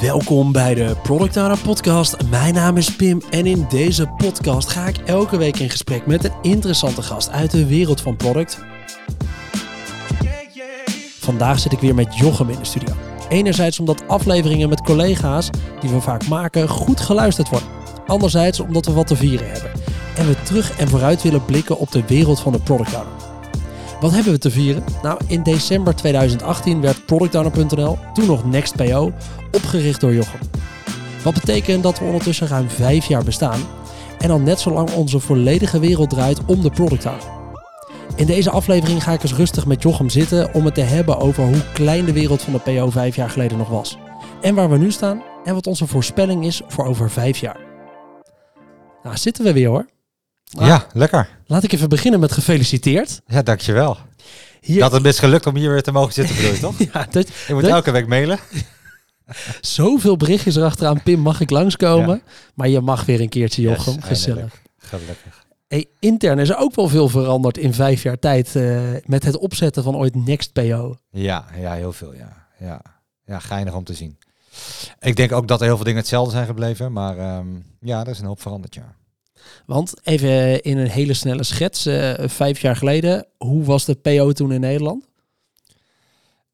Welkom bij de Product Podcast. Mijn naam is Pim en in deze podcast ga ik elke week in gesprek met een interessante gast uit de wereld van product. Vandaag zit ik weer met Jochem in de studio. Enerzijds omdat afleveringen met collega's die we vaak maken goed geluisterd worden. Anderzijds omdat we wat te vieren hebben. En we terug en vooruit willen blikken op de wereld van de product. Wat hebben we te vieren? Nou, in december 2018 werd productowner.nl, toen nog NextPO, opgericht door Jochem. Wat betekent dat we ondertussen ruim vijf jaar bestaan en al net zo lang onze volledige wereld draait om de product owner. In deze aflevering ga ik eens rustig met Jochem zitten om het te hebben over hoe klein de wereld van de PO vijf jaar geleden nog was. En waar we nu staan en wat onze voorspelling is voor over vijf jaar. Nou, zitten we weer hoor. Ja, lekker. Laat ik even beginnen met gefeliciteerd. Ja, dankjewel. Hier, Dat het best gelukt om hier weer te mogen zitten, bedoel je toch? ja, dat, Je moet Dat- elke week mailen. zoveel berichtjes erachteraan. Pim, mag ik langskomen? Ja. Maar je mag weer een keertje, Jochem. Yes, Gezellig. Gelukkig. Hey, intern is er ook wel veel veranderd in vijf jaar tijd eh, met het opzetten van ooit NextPO. Ja, ja, heel veel, ja. ja. Ja, geinig om te zien. Ik denk ook dat er heel veel dingen hetzelfde zijn gebleven, maar ehm, ja, er is een hoop veranderd, ja. Want even in een hele snelle schets, eh, vijf jaar geleden, hoe was de PO toen in Nederland?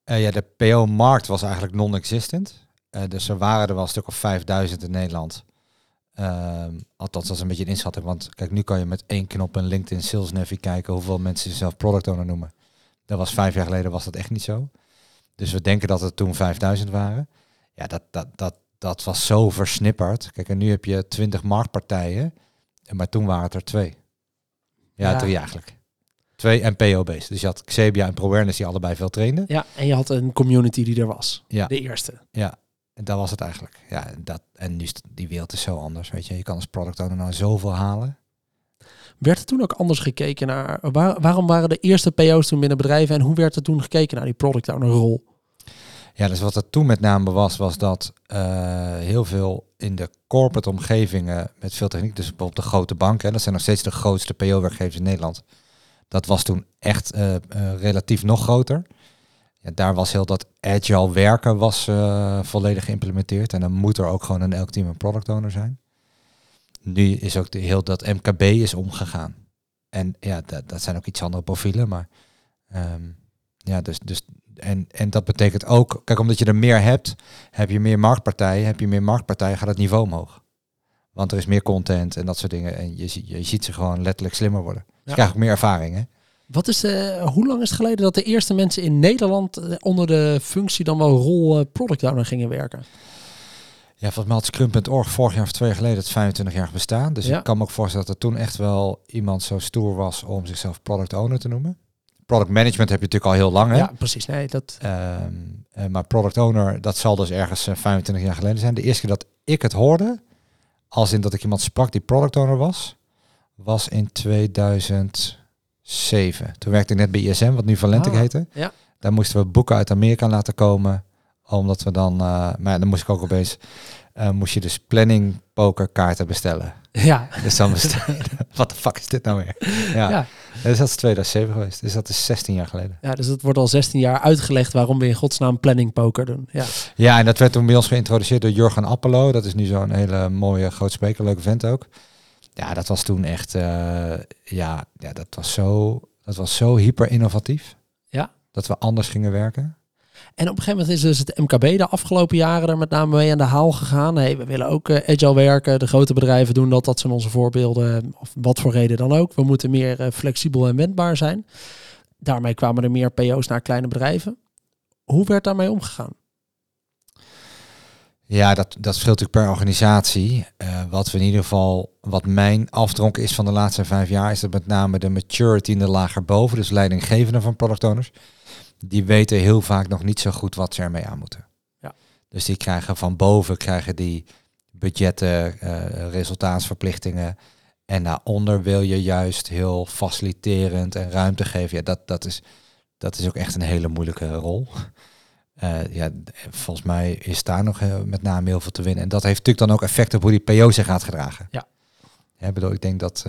Eh, ja, de PO-markt was eigenlijk non-existent. Eh, dus er waren er wel een stuk of 5000 in Nederland. Ehm, althans, dat is een beetje een inschatting. Want kijk, nu kan je met één knop in LinkedIn Sales Navi kijken hoeveel mensen zichzelf product owner noemen. Dat was vijf jaar geleden was dat echt niet zo. Dus we denken dat het toen 5000 waren. Ja, dat, dat, dat, dat was zo versnipperd. Kijk, en nu heb je 20 marktpartijen. En Maar toen waren het er twee. Ja, Ja. drie eigenlijk. Twee en PO-based. Dus je had Xebia en ProAwareness die allebei veel trainden. Ja, en je had een community die er was. Ja. De eerste. Ja, en dat was het eigenlijk. Ja, en dat, en nu is die wereld is zo anders. Weet je, je kan als product owner nou zoveel halen. Werd er toen ook anders gekeken naar, waar- waarom waren de eerste PO's toen binnen bedrijven en hoe werd er toen gekeken naar die product owner rol? Ja, dus wat er toen met name was, was dat eh, heel veel in de corporate omgevingen met veel techniek, dus bijvoorbeeld de grote banken, dat zijn nog steeds de grootste PO-werkgevers in Nederland. Dat was toen echt eh, eh, relatief nog groter. Ja, daar was heel dat agile werken was volledig geïmplementeerd. En dan moet er ook gewoon in elk team een product owner zijn. Nu is ook heel dat MKB is omgegaan. En ja, dat, dat zijn ook iets andere profielen. Maar ehm, ja, dus, dus en, en dat betekent ook, kijk, omdat je er meer hebt, heb je meer marktpartijen. Heb je meer marktpartijen, gaat het niveau omhoog. Want er is meer content en dat soort dingen. En je, je ziet ze gewoon letterlijk slimmer worden. Dus Ja. je krijgt ook meer ervaring, hè? Wat is de, hoe lang is het geleden dat de eerste mensen in Nederland eh, onder de functie dan wel rol eh, product owner gingen werken? Ja, volgens mij had Scrum.org vorig jaar of twee jaar geleden het 25 jaar bestaan. Dus Ja. ik kan me ook voorstellen dat er toen echt wel iemand zo stoer was om zichzelf product owner te noemen. Product management heb je natuurlijk al heel lang, hè? Ja, precies. Nee, dat, Ehm, eh, maar product owner, dat zal dus ergens eh, 25 jaar geleden zijn. De eerste keer dat ik het hoorde, als in dat ik iemand sprak die product owner was, was in 2007. Toen werkte ik net bij ISM, wat nu Valentic Ah, heette. ja. Daar moesten we boeken uit Amerika laten komen, omdat we dan, eh, maar dan moest ik ook opeens, eh, moest je dus planning pokerkaarten bestellen. ja. Dus dan bestel wat de fuck is dit nou weer? Ja, Ja. Dus dat is 2007 geweest. Dus dat is 16 jaar geleden. ja, dus het wordt al 16 jaar uitgelegd waarom we in godsnaam planning poker doen. Ja, Ja, en dat werd toen bij ons geïntroduceerd door Jurgen Appelo. Dat is nu zo'n hele mooie groot spreker, leuke vent ook. Ja, dat was toen echt, eh, ja, ja, dat was zo, dat was zo hyper innovatief. Ja. Dat we anders gingen werken. En op een gegeven moment is dus het MKB de afgelopen jaren er met name mee aan de haal gegaan. Hey, we willen ook eh, agile werken. De grote bedrijven doen dat. Dat zijn onze voorbeelden. Of wat voor reden dan ook. We moeten meer eh, flexibel en wendbaar zijn. Daarmee kwamen er meer PO's naar kleine bedrijven. Hoe werd daarmee omgegaan? Ja, dat, dat verschilt natuurlijk per organisatie. Eh, wat we in ieder geval, wat mijn afdronk is van de laatste vijf jaar, is dat met name de maturity in de lager boven, dus leidinggevenden van product owners, die weten heel vaak nog niet zo goed wat ze ermee aan moeten. Ja. Dus die krijgen van boven krijgen die budgetten, eh, resultaatsverplichtingen. En daaronder wil je juist heel faciliterend en ruimte geven. Ja, dat, dat, is, dat is ook echt een hele moeilijke rol. Eh, ja, volgens mij is daar nog eh, met name heel veel te winnen. En dat heeft natuurlijk dan ook effect op hoe die PO zich gaat gedragen. Ja. Ja, bedoel, ik denk dat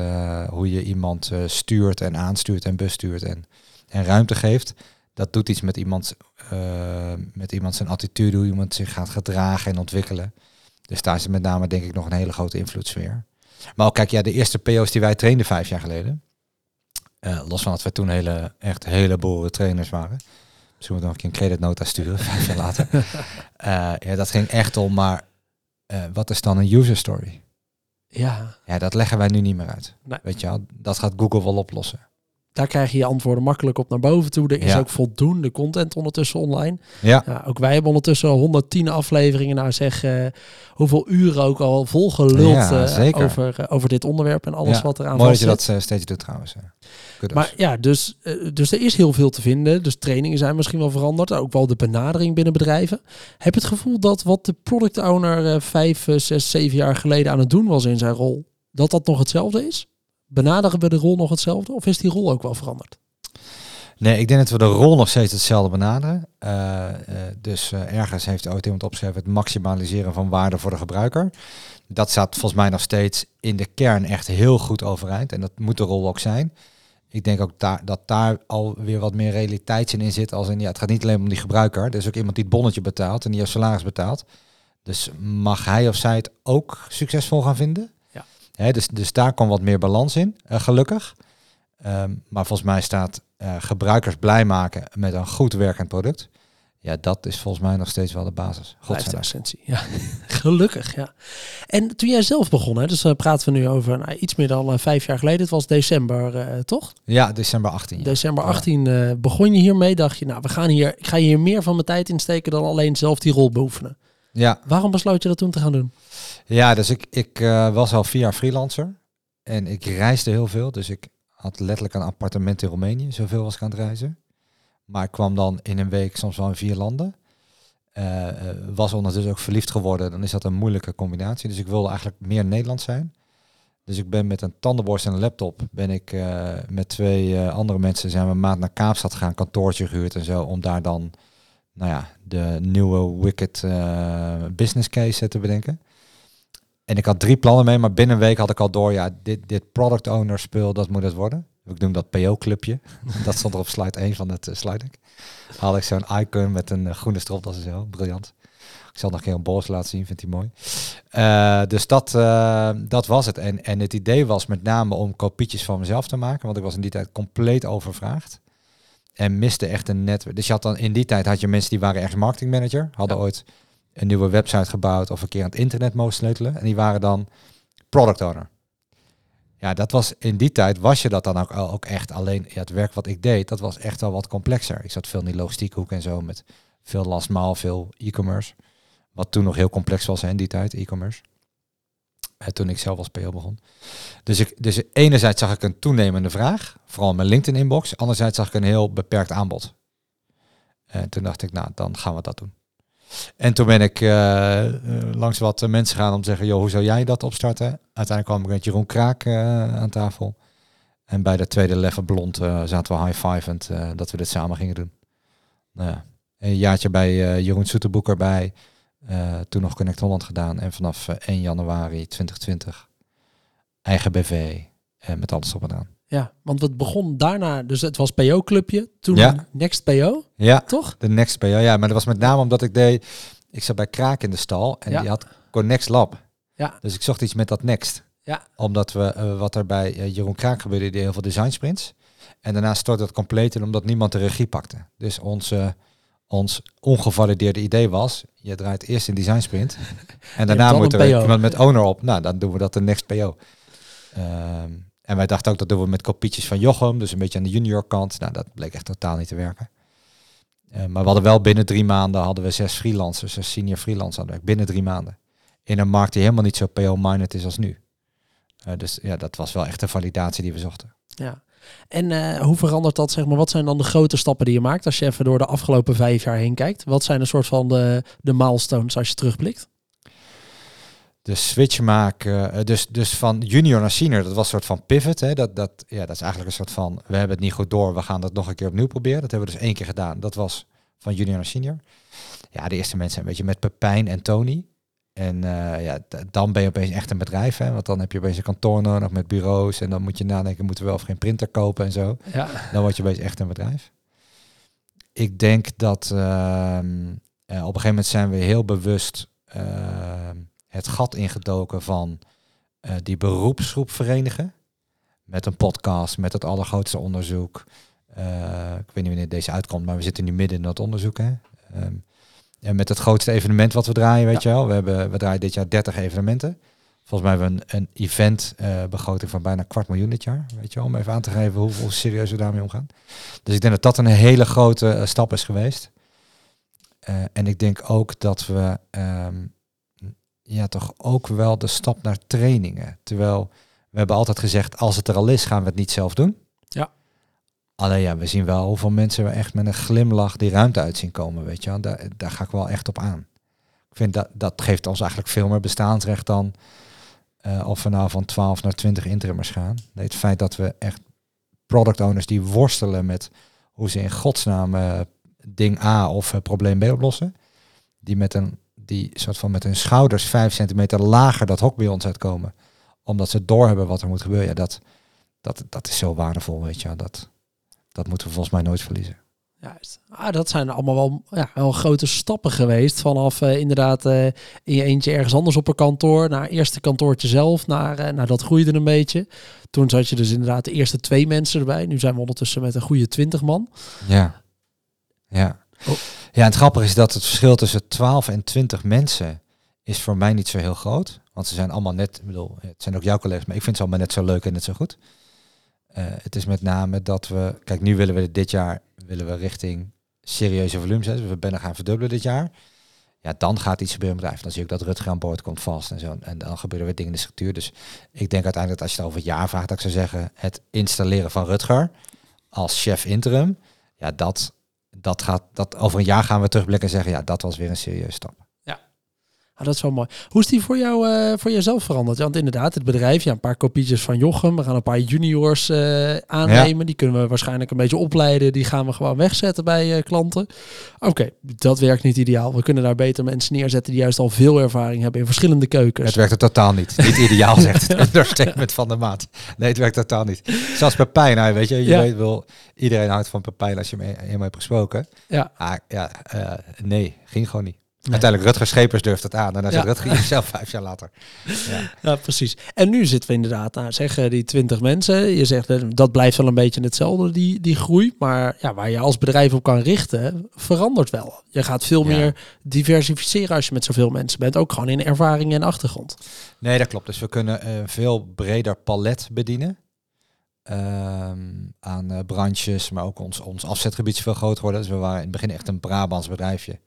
hoe je iemand stuurt en aanstuurt en bestuurt en, en ruimte geeft, dat doet iets met iemands eh, met iemand zijn attitude, hoe iemand zich gaat gedragen en ontwikkelen. Dus daar is met name denk ik nog een hele grote invloedssfeer. Maar ook kijk, ja, de eerste PO's die wij trainden vijf jaar geleden. eh, los van dat we toen hele, echt hele boeren trainers waren. Misschien moet ik nog een keer een creditnota sturen, vijf jaar later. Eh, ja, dat ging echt om, maar wat is dan een user story? Ja, Ja, dat leggen wij nu niet meer uit. Nee. Weet je wel, dat gaat Google wel oplossen. Daar krijg je je antwoorden makkelijk op naar boven toe. Er is Ja. ook voldoende content ondertussen online. Ja, Ja, ook wij hebben ondertussen 110 afleveringen. Nou zeg, eh, hoeveel uren ook al volgeluld Ja, eh, over, eh, over dit onderwerp en alles wat eraan mooi dat je vast dat steeds doet trouwens. Maar ja, dus, dus er is heel veel te vinden. Dus trainingen zijn misschien wel veranderd. Ook wel de benadering binnen bedrijven. Heb je het gevoel dat wat de product owner vijf, zes, zeven jaar geleden aan het doen was in zijn rol, dat dat nog hetzelfde is? Benaderen we de rol nog hetzelfde? Of is die rol ook wel veranderd? Nee, ik denk dat we de rol nog steeds hetzelfde benaderen. Eh, eh, dus eh, ergens heeft ooit iemand opgeschreven het maximaliseren van waarde voor de gebruiker. Dat staat volgens mij nog steeds in de kern echt heel goed overeind. En dat moet de rol ook zijn. Ik denk ook dat daar alweer wat meer realiteitszin in zit. Als in, ja, het gaat niet alleen om die gebruiker. Er is ook iemand die het bonnetje betaalt en die heeft salaris betaalt. Dus mag hij of zij het ook succesvol gaan vinden? Dus, dus daar komt wat meer balans in, eh, gelukkig. Ehm, maar volgens mij staat eh, gebruikers blij maken met een goed werkend product. Ja, dat is volgens mij nog steeds wel de basis. Essentie. Ja, gelukkig, ja. En toen jij zelf begon, hè, dus uh, praten we nu over nou, iets meer dan uh, vijf jaar geleden. Het was december, uh, toch? Ja, december 18. Ja. December 18 ja. begon je hiermee. Dacht je, nou, we gaan hier, ik ga hier meer van mijn tijd in steken dan alleen zelf die rol beoefenen. Ja. Waarom besloot je dat toen te gaan doen? Ja, dus ik, ik uh, was al vier jaar freelancer. En ik reisde heel veel. Dus ik had letterlijk een appartement in Roemenië. Zoveel was ik aan het reizen. Maar ik kwam dan in een week soms wel in vier landen. Uh, was ondertussen ook verliefd geworden. Dan is dat een moeilijke combinatie. Dus ik wilde eigenlijk meer Nederlands zijn. Dus ik ben met een tandenborstel en een laptop. Ben ik uh, met twee uh, andere mensen zijn we een maand naar Kaapstad gaan. Kantoortje gehuurd en zo. Om daar dan nou ja, de nieuwe Wicked uh, business case te bedenken. En ik had drie plannen mee, maar binnen een week had ik al door, ja, dit, dit product owner spul, dat moet het worden. Ik noem dat PO-clubje. dat stond er op slide 1 van het uh, slide deck. Had ik zo'n icon met een uh, groene stropdas en zo. Briljant. Ik zal nog een keer een bols laten zien, vindt hij mooi. Dus dat, dat was het. En, en het idee was met name om kopietjes van mezelf te maken, want ik was in die tijd compleet overvraagd. En miste echt een netwerk. Dus je had dan in die tijd had je mensen die waren ergens marketingmanager, hadden ja. ooit een nieuwe website gebouwd of een keer aan het internet mogen sleutelen. En die waren dan product owner. Ja, dat was in die tijd was je dat dan ook, ook echt alleen. Ja, het werk wat ik deed, dat was echt wel wat complexer. Ik zat veel in die logistieke hoek en zo met veel last maal, veel e-commerce. Wat toen nog heel complex was hè, in die tijd, e-commerce. En toen ik zelf als PO begon. Dus, ik, dus enerzijds zag ik een toenemende vraag, vooral mijn LinkedIn inbox. Anderzijds zag ik een heel beperkt aanbod. En toen dacht ik, nou, dan gaan we dat doen. En toen ben ik uh, langs wat mensen gaan om te zeggen, joh, hoe zou jij dat opstarten? Uiteindelijk kwam ik met Jeroen Kraak aan tafel. En bij de tweede level blond zaten we high-fivend dat we dit samen gingen doen. Nou ja, een jaartje bij Jeroen Soeterboek erbij. Toen nog Connect Holland gedaan. En vanaf 1 januari 2020 eigen BV met alles op en aan. Ja, want het begon daarna, dus het was PO-clubje, toen ja. Next PO, ja, toch? De Next PO, ja, maar dat was met name omdat ik deed, ik zat bij Kraak in de stal en ja. die had Connect Lab. Ja. Dus ik zocht iets met dat Next. Ja. Omdat we, uh, wat er bij uh, Jeroen Kraak gebeurde, die heel veel design sprints. En daarna stortte het compleet in omdat niemand de regie pakte. Dus onze, ons ongevalideerde idee was, je draait eerst een design sprint en daarna moet er iemand met owner op. Nou, dan doen we dat de Next PO. Um, en wij dachten ook dat doen we met kopietjes van Jochem, dus een beetje aan de junior kant. Nou, dat bleek echt totaal niet te werken. Uh, maar we hadden wel binnen drie maanden hadden we zes freelancers, zes senior freelancers hadden we binnen drie maanden. In een markt die helemaal niet zo PO-minded is als nu. Uh, dus ja, dat was wel echt de validatie die we zochten. Ja. En uh, hoe verandert dat, zeg maar, wat zijn dan de grote stappen die je maakt als je even door de afgelopen vijf jaar heen kijkt? Wat zijn een soort van de, de milestones als je terugblikt? de switch maken. Dus, dus van junior naar senior, dat was een soort van pivot. Hè? Dat, dat, ja, dat is eigenlijk een soort van, we hebben het niet goed door, we gaan dat nog een keer opnieuw proberen. Dat hebben we dus één keer gedaan. Dat was van junior naar senior. Ja, de eerste mensen, een beetje met Pepijn en Tony. En uh, ja, dan ben je opeens echt een bedrijf, hè? want dan heb je opeens een kantoor nodig met bureaus. En dan moet je nadenken, moeten we wel of geen printer kopen en zo. Ja. Dan word je opeens echt een bedrijf. ik denk dat ehm, eh, op een gegeven moment zijn we heel bewust ehm, het gat ingedoken van eh, die beroepsgroep verenigen. Met een podcast, met het allergrootste onderzoek. Eh, ik weet niet wanneer deze uitkomt, maar we zitten nu midden in dat onderzoek. Hè? Ehm, en met het grootste evenement wat we draaien, weet je wel. We, hebben, we draaien dit jaar 30 evenementen. Volgens mij hebben we een, een event eh, begroting van bijna kwart miljoen dit jaar. Weet je wel, om even aan te geven hoe, hoe serieus we daarmee omgaan. Dus ik denk dat dat een hele grote eh, stap is geweest. Eh, en ik denk ook dat we ehm, ja, toch ook wel de stap naar trainingen. Terwijl we hebben altijd gezegd, als het er al is, gaan we het niet zelf doen. Alleen ja, we zien wel hoeveel mensen we echt met een glimlach die ruimte uit zien komen, weet je. Daar, daar ga ik wel echt op aan. Ik vind dat, dat geeft ons eigenlijk veel meer bestaansrecht dan eh, of we nou van 12 naar 20 interimmers gaan. Nee, het feit dat we echt product owners die worstelen met hoe ze in godsnaam eh, ding A of uh, probleem B oplossen. Die met een die soort van met hun schouders 5 centimeter lager dat hok bij ons uitkomen. Omdat ze doorhebben wat er moet gebeuren. Ja, dat, dat, dat is zo waardevol, weet je. Dat, dat moeten we volgens mij nooit verliezen. Juist. Ah, dat zijn allemaal wel, ja, wel grote stappen geweest. Vanaf uh, inderdaad uh, in je eentje ergens anders op een kantoor. Naar eerste kantoortje zelf. Naar, uh, nou, dat groeide een beetje. Toen zat je dus inderdaad de eerste twee mensen erbij. Nu zijn we ondertussen met een goede twintig man. Ja. Ja. Oh. Ja, en het grappige is dat het verschil tussen 12 en 20 mensen is voor mij niet zo heel groot. Want ze zijn allemaal net, ik bedoel, het zijn ook jouw collega's, maar ik vind ze allemaal net zo leuk en net zo goed. Uh, het is met name dat we, kijk, nu willen we dit jaar willen we richting serieuze volumes zetten. We bijna gaan verdubbelen dit jaar. Ja, dan gaat iets gebeuren met bedrijf. Dan zie ik dat Rutger aan boord komt vast en zo. En dan gebeuren weer dingen in de structuur. Dus ik denk uiteindelijk dat als je het over het jaar vraagt, dat ik zou zeggen, het installeren van Rutger als chef interim. Ja, dat, dat gaat, dat over een jaar gaan we terugblikken en zeggen, ja, dat was weer een serieuze stap. Ah, dat is wel mooi. Hoe is die voor jou, uh, voor jezelf veranderd? Want inderdaad, het bedrijf, ja, een paar kopietjes van Jochem. We gaan een paar juniors uh, aannemen. Ja. Die kunnen we waarschijnlijk een beetje opleiden. Die gaan we gewoon wegzetten bij uh, klanten. Oké, okay, dat werkt niet ideaal. We kunnen daar beter mensen neerzetten die juist al veel ervaring hebben in verschillende keukens. Het werkt er totaal niet. niet ideaal, zegt het understatement van de maat. Nee, het werkt totaal niet. Zelfs Pepijn, nou, weet je, je ja. weet wel, iedereen houdt van Pepijn als je hem helemaal hebt gesproken. Ja. Ah, ja, nee, ging gewoon niet. Uiteindelijk Rutger Schepers durft het aan. En dan zegt Rutger zelf vijf jaar later. Ja. ja. precies. En nu zitten we inderdaad, nou, zeggen die twintig mensen. Je zegt, eh, dat blijft wel een beetje hetzelfde, die, die groei. Maar ja, waar je als bedrijf op kan richten, verandert wel. Je gaat veel meer diversificeren als je met zoveel mensen bent. Ook gewoon in ervaring en achtergrond. Nee, dat klopt. Dus we kunnen een veel breder palet bedienen. Um, aan uh, branches, maar ook ons, ons afzetgebied is veel groter worden. Dus we waren in het begin echt een Brabants bedrijfje.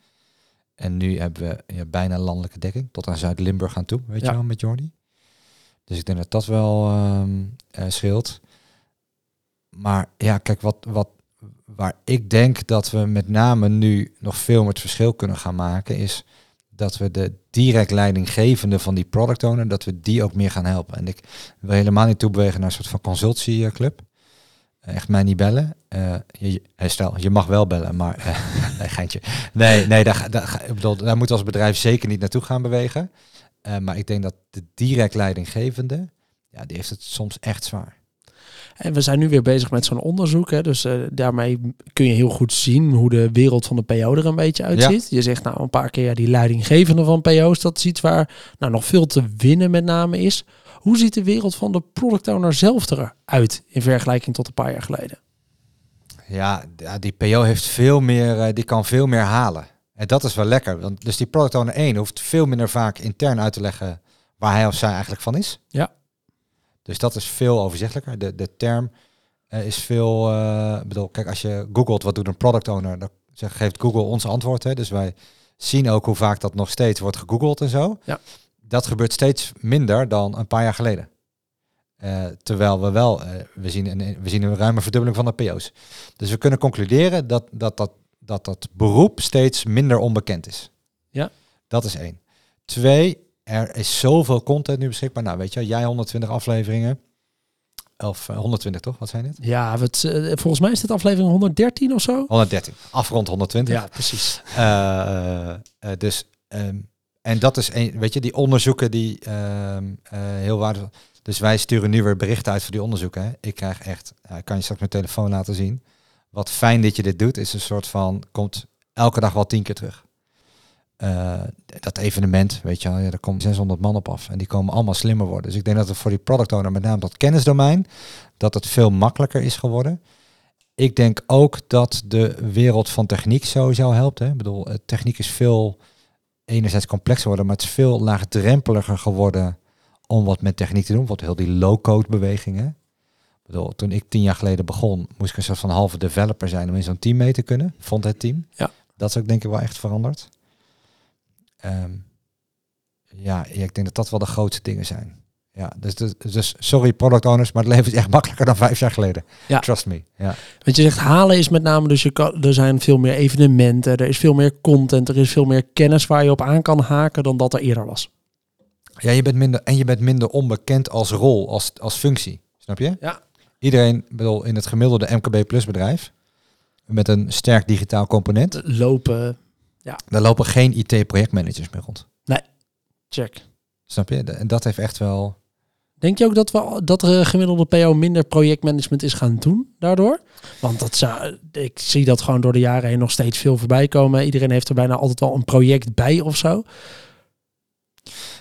En nu hebben we ja, bijna landelijke dekking, tot aan Zuid-Limburg aan toe, weet ja. je wel, met Jordi. Dus ik denk dat dat wel um, uh, scheelt. Maar ja, kijk, wat, wat, waar ik denk dat we met name nu nog veel met verschil kunnen gaan maken, is dat we de direct leidinggevende van die product owner, dat we die ook meer gaan helpen. En ik wil helemaal niet toebewegen naar een soort van consultieclub echt mij niet bellen. Uh, je, stel, je mag wel bellen, maar uh, nee, geintje. Nee, nee daar, daar, ik bedoel, daar moet als bedrijf zeker niet naartoe gaan bewegen. Uh, maar ik denk dat de direct leidinggevende, ja, die heeft het soms echt zwaar. En we zijn nu weer bezig met zo'n onderzoek. Hè, dus daarmee kun je heel goed zien hoe de wereld van de PO er een beetje uitziet. Ja. Je zegt nou een paar keer, ja, die leidinggevende van PO's, dat is iets waar nou, nog veel te winnen met name is. Hoe ziet de wereld van de product owner zelf eruit in vergelijking tot een paar jaar geleden? Ja, die PO heeft veel meer, die kan veel meer halen. En dat is wel lekker. Want dus die product owner 1 hoeft veel minder vaak intern uit te leggen waar hij of zij eigenlijk van is. Ja. Dus dat is veel overzichtelijker. De, de term uh, is veel. Uh, bedoel, kijk, als je googelt wat doet een product owner, dan geeft Google ons antwoord. Hè. Dus wij zien ook hoe vaak dat nog steeds wordt gegoogeld en zo. Ja dat gebeurt steeds minder dan een paar jaar geleden. Uh, terwijl we wel, uh, we, zien een, we zien een ruime verdubbeling van de PO's. Dus we kunnen concluderen dat dat, dat, dat dat beroep steeds minder onbekend is. Ja. Dat is één. Twee, er is zoveel content nu beschikbaar. Nou, weet je, jij 120 afleveringen. Of uh, 120 toch? Wat zijn het? Ja, het, volgens mij is het aflevering 113 of zo. 113. Afrond 120. Ja, precies. dus um, en dat is een, weet je, die onderzoeken die uh, uh, heel waardevol. Dus wij sturen nu weer berichten uit voor die onderzoeken. Hè. Ik krijg echt, kan je straks mijn telefoon laten zien. wat fijn dat je dit doet, is een soort van, komt elke dag wel tien keer terug. Eh, dat evenement, weet je wel, ja, daar komt 600 man op af en die komen allemaal slimmer worden. Dus ik denk dat het voor die product owner, met name dat kennisdomein, dat het veel makkelijker is geworden. Ik denk ook dat de wereld van techniek sowieso helpt. Hè. Ik bedoel, eh, techniek is veel enerzijds complexer geworden, maar het is veel laagdrempeliger geworden om wat met techniek te doen. Bijvoorbeeld heel die low-code bewegingen. Ik bedoel, toen ik tien jaar geleden begon, moest ik een soort van halve developer zijn om in zo'n team mee te kunnen. Vond het team. Ja. Dat is ook denk ik wel echt veranderd. Ehm, ja, ik denk dat dat wel de grootste dingen zijn. Ja, dus, dus, dus sorry product owners, maar het leven is echt makkelijker dan vijf jaar geleden. Ja. Trust me. Ja. Want je zegt halen is met name dus je kan, er zijn veel meer evenementen, er is veel meer content, er is veel meer kennis waar je op aan kan haken dan dat er eerder was. ja, je bent minder en je bent minder onbekend als rol, als, als functie. Snap je? Ja. Iedereen, bedoel, in het gemiddelde MKB Plus bedrijf met een sterk digitaal component, Lopen, daar lopen geen IT-projectmanagers meer rond. check. Snap je? En dat heeft echt wel. Denk je ook dat, we, dat de gemiddelde PO minder projectmanagement is gaan doen daardoor? Want dat zou, ik zie dat gewoon door de jaren heen nog steeds veel voorbij komen. Iedereen heeft er bijna altijd wel een project bij of zo.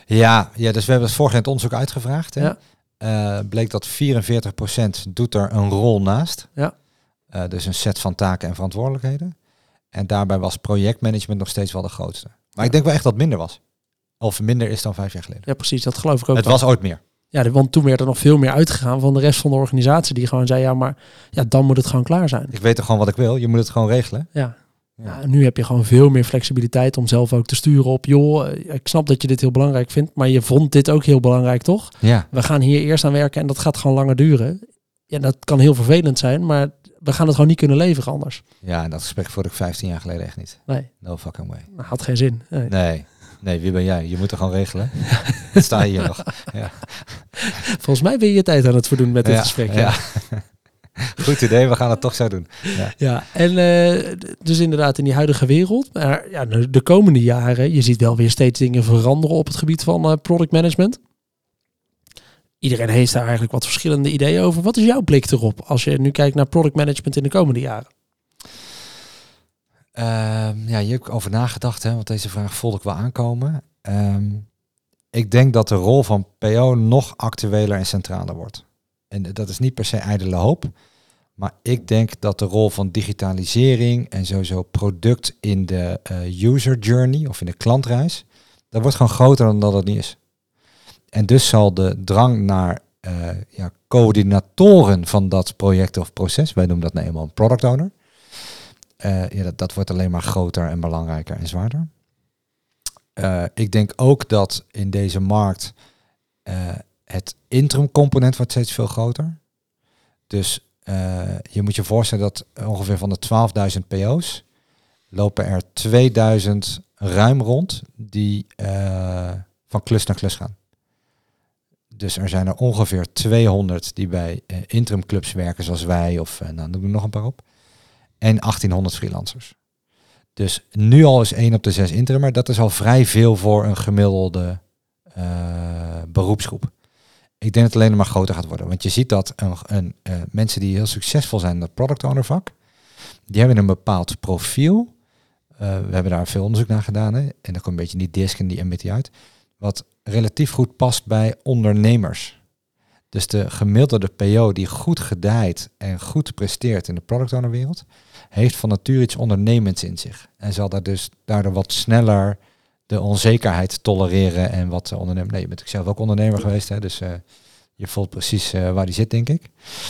Ja, ja, dus we hebben het vorig jaar in het onderzoek uitgevraagd. Hè? Ja. Eh, bleek dat 44% doet er een rol naast. Ja. Eh, dus een set van taken en verantwoordelijkheden. En daarbij was projectmanagement nog steeds wel de grootste. Maar ik denk wel echt dat het minder was. Of minder is dan vijf jaar geleden. Ja, precies. Dat geloof ik ook. het wel. was ooit meer. Ja, want toen werd er nog veel meer uitgegaan van de rest van de organisatie. Die gewoon zei, ja, maar ja, dan moet het gewoon klaar zijn. Ik weet er gewoon wat ik wil. Je moet het gewoon regelen. Ja. Ja. Nu heb je gewoon veel meer flexibiliteit om zelf ook te sturen op, joh, eh, ik snap dat je dit heel belangrijk vindt, maar je vond dit ook heel belangrijk, toch? Ja. We gaan hier eerst aan werken en dat gaat gewoon langer duren. Ja, dat kan heel vervelend zijn, maar we gaan het gewoon niet kunnen leveren anders. Ja, en dat gesprek voerde ik 15 jaar geleden echt niet. Nee, No fucking way. dat had geen zin. Nee. Nee. Nee, wie ben jij? Je moet er gewoon regelen. Dan sta je hier nog. Ja. Volgens mij ben je je tijd aan het verdoen met dit Ja, gesprek. ja. Ja, Goed idee, we gaan het toch zo doen. ja. en eh, dus inderdaad in die huidige wereld. Maar ja, de de komende jaren, je ziet wel weer steeds dingen veranderen op het gebied van eh, product management. Iedereen heeft daar eigenlijk wat verschillende ideeën over. Wat is jouw blik erop als je nu kijkt naar product management in de komende jaren? Ehm, ja, hier heb ik over nagedacht, hè, want deze vraag voelde ik wel aankomen. Ehm, ik denk dat de rol van PO nog actueler en centraler wordt. En dat is niet per se ijdele hoop. Maar ik denk dat de rol van digitalisering en sowieso product in de eh, user journey of in de klantreis, dat wordt gewoon groter dan dat het niet is. En dus zal de drang naar eh, ja, coördinatoren van dat project of proces, wij noemen dat nou eenmaal een product owner, eh, ja, dat, dat wordt alleen maar groter en belangrijker en zwaarder. Eh, ik denk ook dat in deze markt eh, het interim component wordt steeds veel groter. Dus je moet je voorstellen dat ongeveer van de 12.000 PO's lopen er 2000 ruim rond die van klus naar klus gaan. Dus er zijn er ongeveer 200 die bij eh, interim clubs werken zoals wij of nou noem er nog een paar op. En 1800 freelancers. Dus nu al is 1 op de 6 interimmer. Dat is al vrij veel voor een gemiddelde eh, beroepsgroep. Ik denk dat het alleen maar groter gaat worden. Want je ziet dat een, een, eh, mensen die heel succesvol zijn in dat product owner vak, die hebben een bepaald profiel. Eh, we hebben daar veel onderzoek naar gedaan. Hè? En dan komt een beetje die DISC en die MBTI uit. Wat relatief goed past bij ondernemers. Dus de gemiddelde PO die goed gedijt en goed presteert in de product owner wereld, heeft van nature iets ondernemends in zich. En zal daar dus daardoor wat sneller de onzekerheid tolereren en wat ondernemen. Nee, je bent ook zelf ook ondernemer geweest, hè? dus eh, je voelt precies eh, waar die zit, denk ik.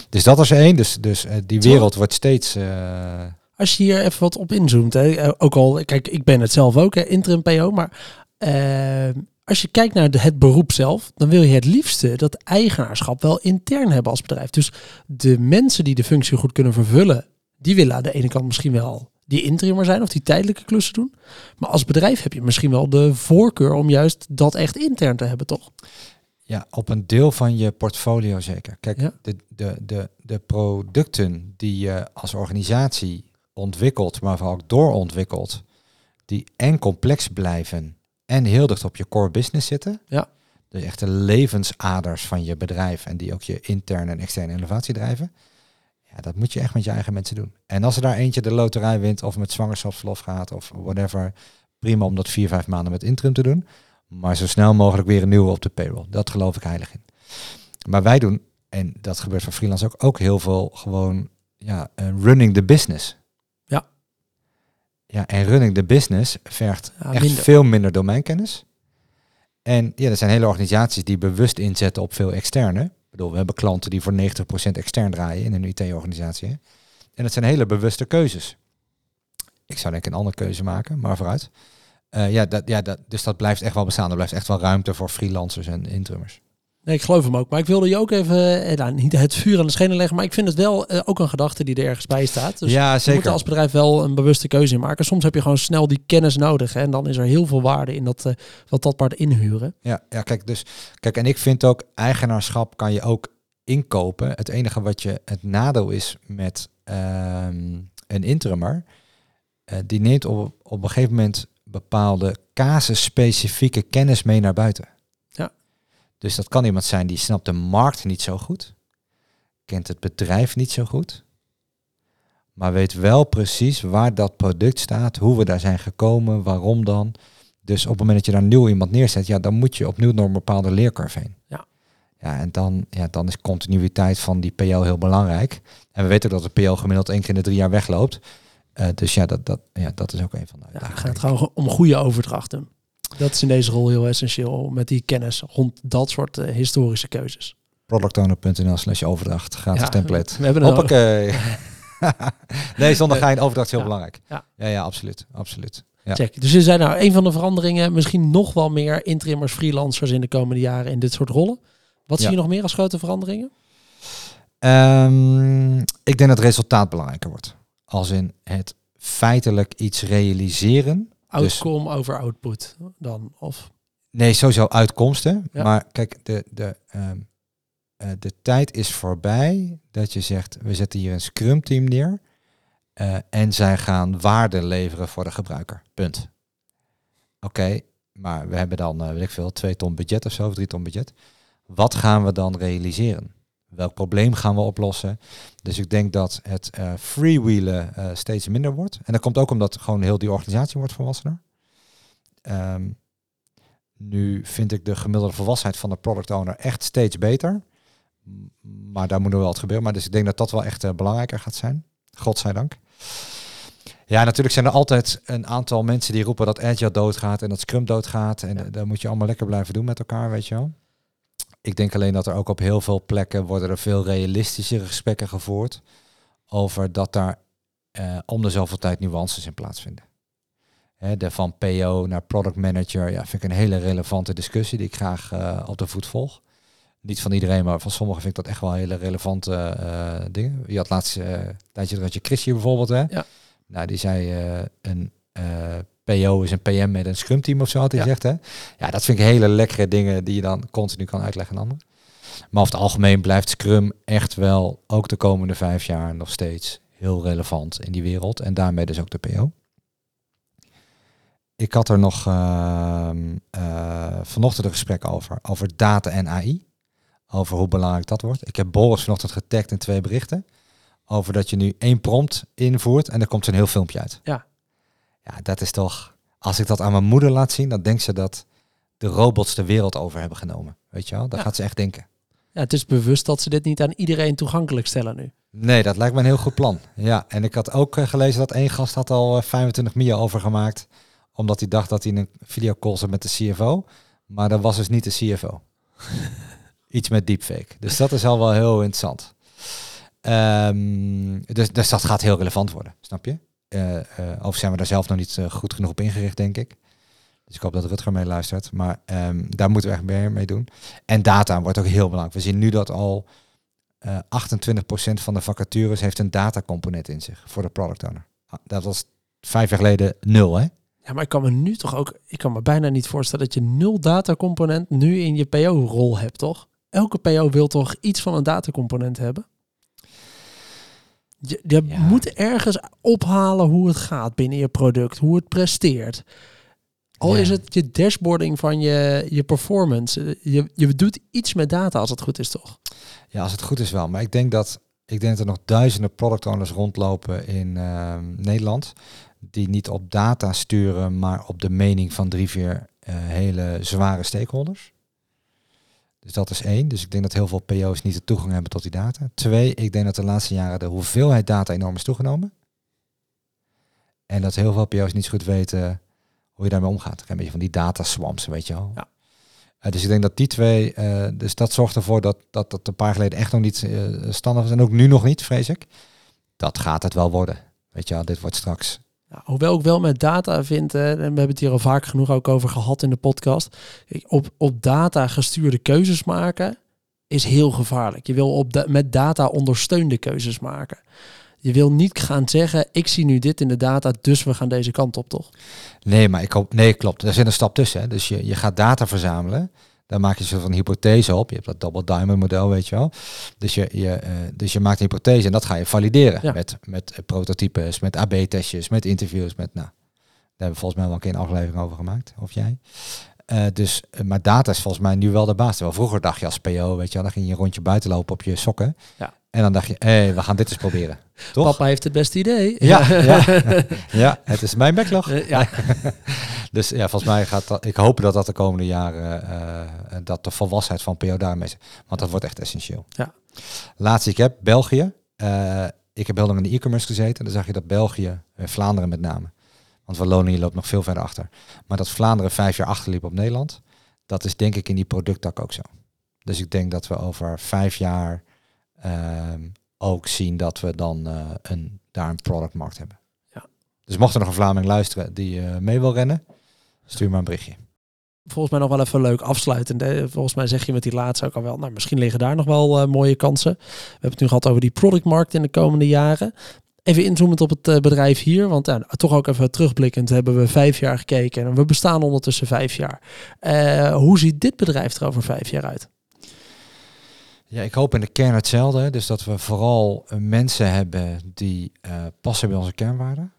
Dus dat is één. Dus, dus eh, die wereld wordt steeds. eh, Als je hier even wat op inzoomt, hè, eh, ook al, kijk, ik ben het zelf ook, hè, interim PO, maar eh, als je kijkt naar het beroep zelf, dan wil je het liefste dat eigenaarschap wel intern hebben als bedrijf. Dus de mensen die de functie goed kunnen vervullen, die willen aan de ene kant misschien wel die interimmer zijn of die tijdelijke klussen doen. Maar als bedrijf heb je misschien wel de voorkeur om juist dat echt intern te hebben, toch? Ja, op een deel van je portfolio zeker. Kijk, Ja. de, de, de, de producten die je als organisatie ontwikkelt, maar vooral ook doorontwikkelt, die en complex blijven en heel dicht op je core business zitten. Ja. Dus echt de levensaders van je bedrijf en die ook je interne en externe innovatie drijven. Ja, dat moet je echt met je eigen mensen doen. En als er daar eentje de loterij wint of met zwangerschapsverlof gaat of whatever, prima om dat vier, vijf maanden met interim te doen. Maar zo snel mogelijk weer een nieuwe op de payroll. Dat geloof ik heilig in. Maar wij doen, en dat gebeurt voor freelance ook, ook heel veel gewoon ja, uh, running the business. Ja. En running the business vergt Ja, echt minder. veel minder domeinkennis. En ja, er zijn hele organisaties die bewust inzetten op veel externe. Ik bedoel, we hebben klanten die voor 90% extern draaien in een IT-organisatie. En dat zijn hele bewuste keuzes. Ik zou denk ik een andere keuze maken, maar vooruit. Eh, ja, dat, ja dat, dus dat blijft echt wel bestaan. Er blijft echt wel ruimte voor freelancers en interimmers. Nee, ik geloof hem ook. Maar ik wilde je ook even, eh, nou, niet het vuur aan de schenen leggen, maar ik vind het wel eh, ook een gedachte die er ergens bij staat. Dus ja, je zeker. moet er als bedrijf wel een bewuste keuze in maken. Soms heb je gewoon snel die kennis nodig. Hè, en dan is er heel veel waarde in dat, eh wat dat part inhuren. Ja, ja, kijk, dus kijk, en ik vind ook eigenaarschap kan je ook inkopen. Het enige wat je het nadeel is met ehm, een interimmer, eh, die neemt op, op een gegeven moment bepaalde casusspecifieke kennis mee naar buiten. Dus dat kan iemand zijn die snapt de markt niet zo goed, kent het bedrijf niet zo goed, maar weet wel precies waar dat product staat, hoe we daar zijn gekomen, waarom dan. Dus op het moment dat je daar nieuw iemand neerzet, ja, dan moet je opnieuw door een bepaalde leercurve heen. Ja. Ja, en dan, ja, dan is continuïteit van die PO heel belangrijk. En we weten ook dat de PO gemiddeld één keer in de drie jaar wegloopt. Eh, dus ja dat, dat, ja, dat is ook een van de Ja, het gaat gewoon om goede overdrachten. Dat is in deze rol heel essentieel met die kennis rond dat soort eh, historische keuzes. Productowner.nl slash overdracht, gratis Ja, template. We hebben Hoppakee. nee, zonder gein, overdracht is heel Ja. belangrijk. Ja. ja, ja, absoluut. absoluut. Ja. Check. Dus er zijn nou een van de veranderingen, misschien nog wel meer interimmers, freelancers in de komende jaren in dit soort rollen. Wat zie je nog meer als grote veranderingen? Ehm, ik denk dat resultaat belangrijker wordt. Als in het feitelijk iets realiseren. Dus- Outcome over output dan? Of Nee, sowieso uitkomsten. Ja. Maar kijk, de, de, ehm, eh, de tijd is voorbij dat je zegt, we zetten hier een scrum team neer. eh, en zij gaan waarde leveren voor de gebruiker. Punt. Oké, maar we hebben dan, eh weet ik veel, twee ton budget of zo, of drie ton budget. Wat gaan we dan realiseren? Welk probleem gaan we oplossen? Dus ik denk dat het eh freewheelen eh, steeds minder wordt. En dat komt ook omdat gewoon heel die organisatie wordt volwassener. Ehm, nu vind ik de gemiddelde volwassenheid van de product owner echt steeds beter. Maar daar moet nog wel wat gebeuren. Maar dus ik denk dat dat wel echt eh, belangrijker gaat zijn. Godzijdank. Ja, natuurlijk zijn er altijd een aantal mensen die roepen dat Agile doodgaat en dat Scrum doodgaat. En Ja. dat moet je allemaal lekker blijven doen met elkaar, weet je wel. Ik denk alleen dat er ook op heel veel plekken worden er veel realistischere gesprekken gevoerd over dat daar eh, om de zoveel tijd nuances in plaatsvinden. Hè, de van PO naar product manager, ja, vind ik een hele relevante discussie die ik graag eh, op de voet volg. Niet van iedereen, maar van sommigen vind ik dat echt wel hele relevante eh, dingen. Je had laatst een tijdje had je Chrisje bijvoorbeeld, hè? Ja. Nou, die zei een PO is een PM met een scrum team of zo, had hij Ja. gezegd, hè? Ja, dat vind ik hele lekkere dingen die je dan continu kan uitleggen aan anderen. Maar over het algemeen blijft Scrum echt wel, ook de komende vijf jaar, nog steeds heel relevant in die wereld. En daarmee dus ook de PO. Ik had er nog ehm, eh, vanochtend een gesprek over, over data en AI. Over hoe belangrijk dat wordt. Ik heb Boris vanochtend getagd in twee berichten. Over dat je nu één prompt invoert en er komt een heel filmpje uit. Ja. Ja, dat is toch... Als ik dat aan mijn moeder laat zien, dan denkt ze dat de robots de wereld over hebben genomen. Weet je wel? Dat Ja. gaat ze echt denken. ja, het is bewust dat ze dit niet aan iedereen toegankelijk stellen nu. Nee, dat lijkt me een heel goed plan. Ja, en ik had ook eh, gelezen dat één gast had al eh, 25 mia overgemaakt. Omdat hij dacht dat hij een videocall zat met de CFO. Maar dat was dus niet de CFO. Iets met deepfake. Dus dat is al wel heel interessant. Ehm, dus, dus dat gaat heel relevant worden, snap je? Eh eh of zijn we daar zelf nog niet eh, goed genoeg op ingericht, denk ik. Dus ik hoop dat Rutger mee luistert. Maar ehm, daar moeten we echt meer mee doen. En data wordt ook heel belangrijk. We zien nu dat al eh 28% van de vacatures heeft een datacomponent in zich voor de product owner. Ah, Dat was vijf jaar geleden nul, hè? Ja, maar ik kan me nu toch ook, ik kan me bijna niet voorstellen dat je nul datacomponent nu in je PO-rol hebt, toch? Elke PO wil toch iets van een datacomponent hebben? Je, je Ja. moet ergens ophalen hoe het gaat binnen je product, hoe het presteert. Al Ja. is het je dashboarding van je, je performance. Je, je doet iets met data als het goed is, toch? Ja, als het goed is wel. Maar ik denk dat Ik denk dat er nog duizenden product owners rondlopen in ehm, Nederland die niet op data sturen, maar op de mening van drie, vier eh, hele zware stakeholders. Dus dat is één. Dus ik denk dat heel veel PO's niet de toegang hebben tot die data. Twee, ik denk dat de laatste jaren de hoeveelheid data enorm is toegenomen. En dat heel veel PO's niet zo goed weten hoe je daarmee omgaat. Een beetje van die data swamps, weet je wel. Ja. Uh, dus ik denk dat die twee, uh, dus dat zorgt ervoor dat, dat dat een paar geleden echt nog niet uh, standaard was. En ook nu nog niet, vrees ik. Dat gaat het wel worden. Weet je wel, dit wordt straks ja, hoewel ik wel met data vind, en we hebben het hier al vaak genoeg ook over gehad in de podcast. Op, op data gestuurde keuzes maken is heel gevaarlijk. Je wil op met data ondersteunde keuzes maken. Je wil niet gaan zeggen, ik zie nu dit in de data, dus we gaan deze kant op, toch? Nee, maar ik hoop, nee, klopt. Er zit een stap tussen. Hè. Dus je, je gaat data verzamelen. Daar maak je een soort van hypothese op. Je hebt dat double diamond model, weet je wel. Dus je, je, uh, dus je maakt een hypothese en dat ga je valideren ja. met, met prototypes, met AB-testjes, met interviews, met nou. Daar hebben we volgens mij wel een keer een aflevering over gemaakt, of jij. Uh, dus, maar data is volgens mij nu wel de baas. Terwijl vroeger dacht je als PO, weet je wel, dan ging je een rondje buiten lopen op je sokken. Ja. En dan dacht je, hé, hey, we gaan dit eens proberen. Toch? Papa heeft het beste idee. Ja, ja. ja het is mijn backlog. Ja. dus ja, volgens mij gaat dat, ik hoop dat dat de komende jaren, uh, dat de volwassenheid van PO daarmee is. Want dat wordt echt essentieel. Ja. Laatste ik heb, België. Ik heb heel lang in de e-commerce gezeten. Dan zag je dat België, Vlaanderen met name, want Wallonië loopt nog veel verder achter. Maar dat Vlaanderen vijf jaar achterliep op Nederland, dat is denk ik in die producttak ook zo. Dus ik denk dat we over vijf jaar Ehm, ook zien dat we dan uh, een, daar een productmarkt hebben. Ja. Dus mocht er nog een Vlaming luisteren die uh, mee wil rennen, stuur maar een berichtje. Volgens mij nog wel even leuk afsluiten. Volgens mij zeg je met die laatste ook al wel, nou misschien liggen daar nog wel uh, mooie kansen. We hebben het nu gehad over die productmarkt in de komende jaren. Even inzoomend op het bedrijf hier, want uh, toch ook even terugblikkend hebben we vijf jaar gekeken en we bestaan ondertussen vijf jaar. Uh, hoe ziet dit bedrijf er over vijf jaar uit? Ja, ik hoop in de kern hetzelfde. Dus dat we vooral eh, mensen hebben die uh, passen bij onze kernwaarden.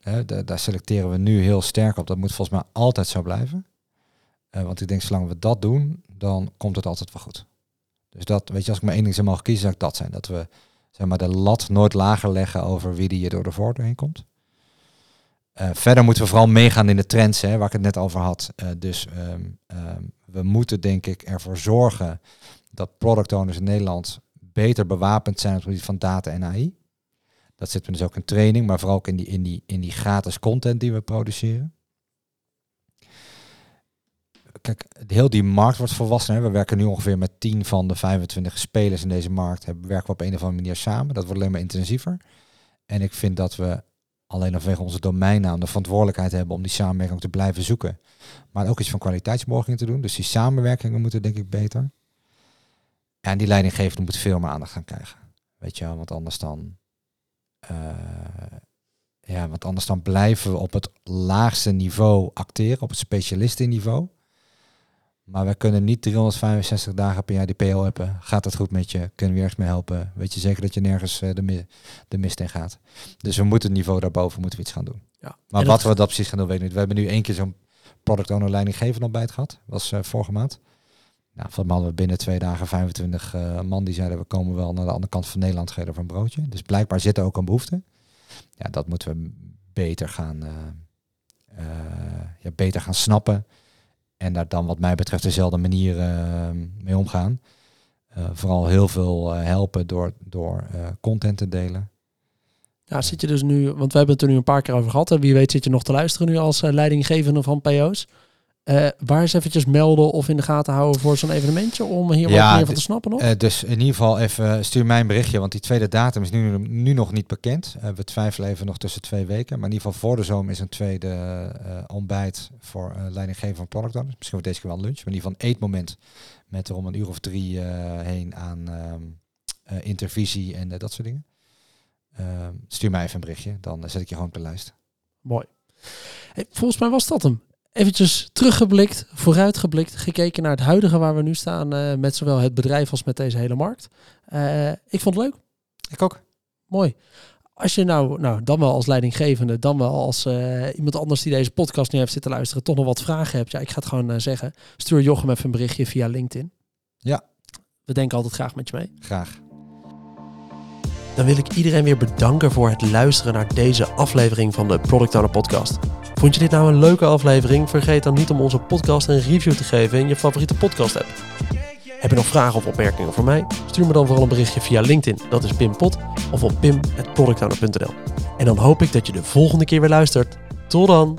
Hè, daar selecteren we nu heel sterk op. Dat moet volgens mij altijd zo blijven. Uh, want ik denk, zolang we dat doen, dan komt het altijd wel goed. Dus dat, weet je, als ik maar één ding zou mogen kiezen, zou ik dat zijn. Dat we zeg maar, de lat nooit lager leggen over wie die je door de voordeur heen komt. Uh, verder moeten we vooral meegaan in de trends, hè, waar ik het net over had. Uh, dus um, um, we moeten denk ik ervoor zorgen dat product owners in Nederland beter bewapend zijn op het gebied van data en AI. Dat zit dus ook in training, maar vooral ook in die, in die, in die gratis content die we produceren. Kijk, heel die markt wordt volwassen. We werken nu ongeveer met 10 van de 25 spelers in deze markt. Hebben, werken we op een of andere manier samen. Dat wordt alleen maar intensiever. En ik vind dat we alleen vanwege onze domeinnaam de verantwoordelijkheid hebben om die samenwerking te blijven zoeken. Maar ook iets van kwaliteitsborging te doen. Dus die samenwerkingen moeten denk ik beter. En die leidinggevende moet veel meer aandacht gaan krijgen. Weet je wel, want anders dan. Uh, ja, want anders dan blijven we op het laagste niveau acteren, op het specialistenniveau. Maar we kunnen niet 365 dagen per jaar die PO hebben. Gaat het goed met je? Kunnen we ergens mee helpen? Weet je zeker dat je nergens uh, de, mi de mist in gaat? Dus we moeten het niveau daarboven moeten we iets gaan doen. Ja. Maar wat we dat precies gaan doen, weet ik niet. We hebben nu één keer zo'n product owner leidinggevende op bij het gehad. was uh, vorige maand. Nou, van hadden we binnen twee dagen 25 uh, man die zeiden we komen wel naar de andere kant van Nederland geven voor een broodje. Dus blijkbaar zit er ook een behoefte. Ja, dat moeten we beter gaan, ja, beter gaan snappen. En daar dan wat mij betreft dezelfde manier mee omgaan. vooral heel veel helpen door, door content te delen. Ja, zit je dus nu, want we hebben het er nu een paar keer over gehad. En wie weet zit je nog te luisteren nu als leidinggevende van PO's. Uh, waar eens eventjes melden of in de gaten houden voor zo'n evenementje om hier wat meer van te snappen nog? Uh, dus in ieder geval even stuur mij een berichtje, want die tweede datum is nu, nu nog niet bekend. Uh, we twijfelen even nog tussen twee weken. Maar in ieder geval voor de zomer is een tweede ontbijt voor leidinggever van product owners. Misschien wordt deze keer wel lunch, maar in ieder geval een eetmoment met er om een uur of drie heen aan ehm, intervisie en dat soort dingen. Ehm, stuur mij even een berichtje, dan zet ik je gewoon op de lijst. Mooi. Hey, volgens mij was dat hem eventjes teruggeblikt, vooruitgeblikt, gekeken naar het huidige waar we nu staan uh, met zowel het bedrijf als met deze hele markt. Uh, ik vond het leuk. Ik ook. Mooi. Als je nou, nou dan wel als leidinggevende, dan wel als uh, iemand anders die deze podcast nu heeft zitten luisteren, toch nog wat vragen hebt. Ja, ik ga het gewoon zeggen. Stuur Jochem even een berichtje via LinkedIn. Ja. We denken altijd graag met je mee. Graag. dan wil ik iedereen weer bedanken voor het luisteren naar deze aflevering van de Product Owner Podcast. Vond je dit nou een leuke aflevering? Vergeet dan niet om onze podcast een review te geven in je favoriete podcast app. Heb je nog vragen of opmerkingen voor mij? Stuur me dan vooral een berichtje via LinkedIn, dat is Pim Pot, of op pim.productowner.nl. En dan hoop ik dat je de volgende keer weer luistert. Tot dan!